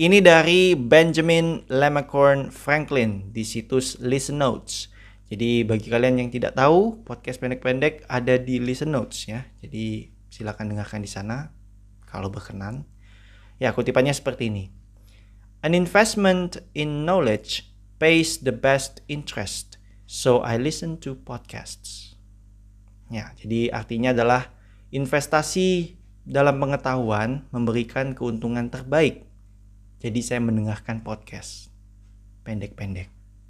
Ini dari Benjamin Lemacorn Franklin di situs Listen Notes. Jadi bagi kalian yang tidak tahu, podcast pendek-pendek ada di Listen Notes ya. Jadi silakan dengarkan di sana kalau berkenan. Ya, kutipannya seperti ini. An investment in knowledge pays the best interest, so I listen to podcasts. Ya, jadi artinya adalah investasi dalam pengetahuan memberikan keuntungan terbaik jadi saya mendengarkan podcast pendek-pendek.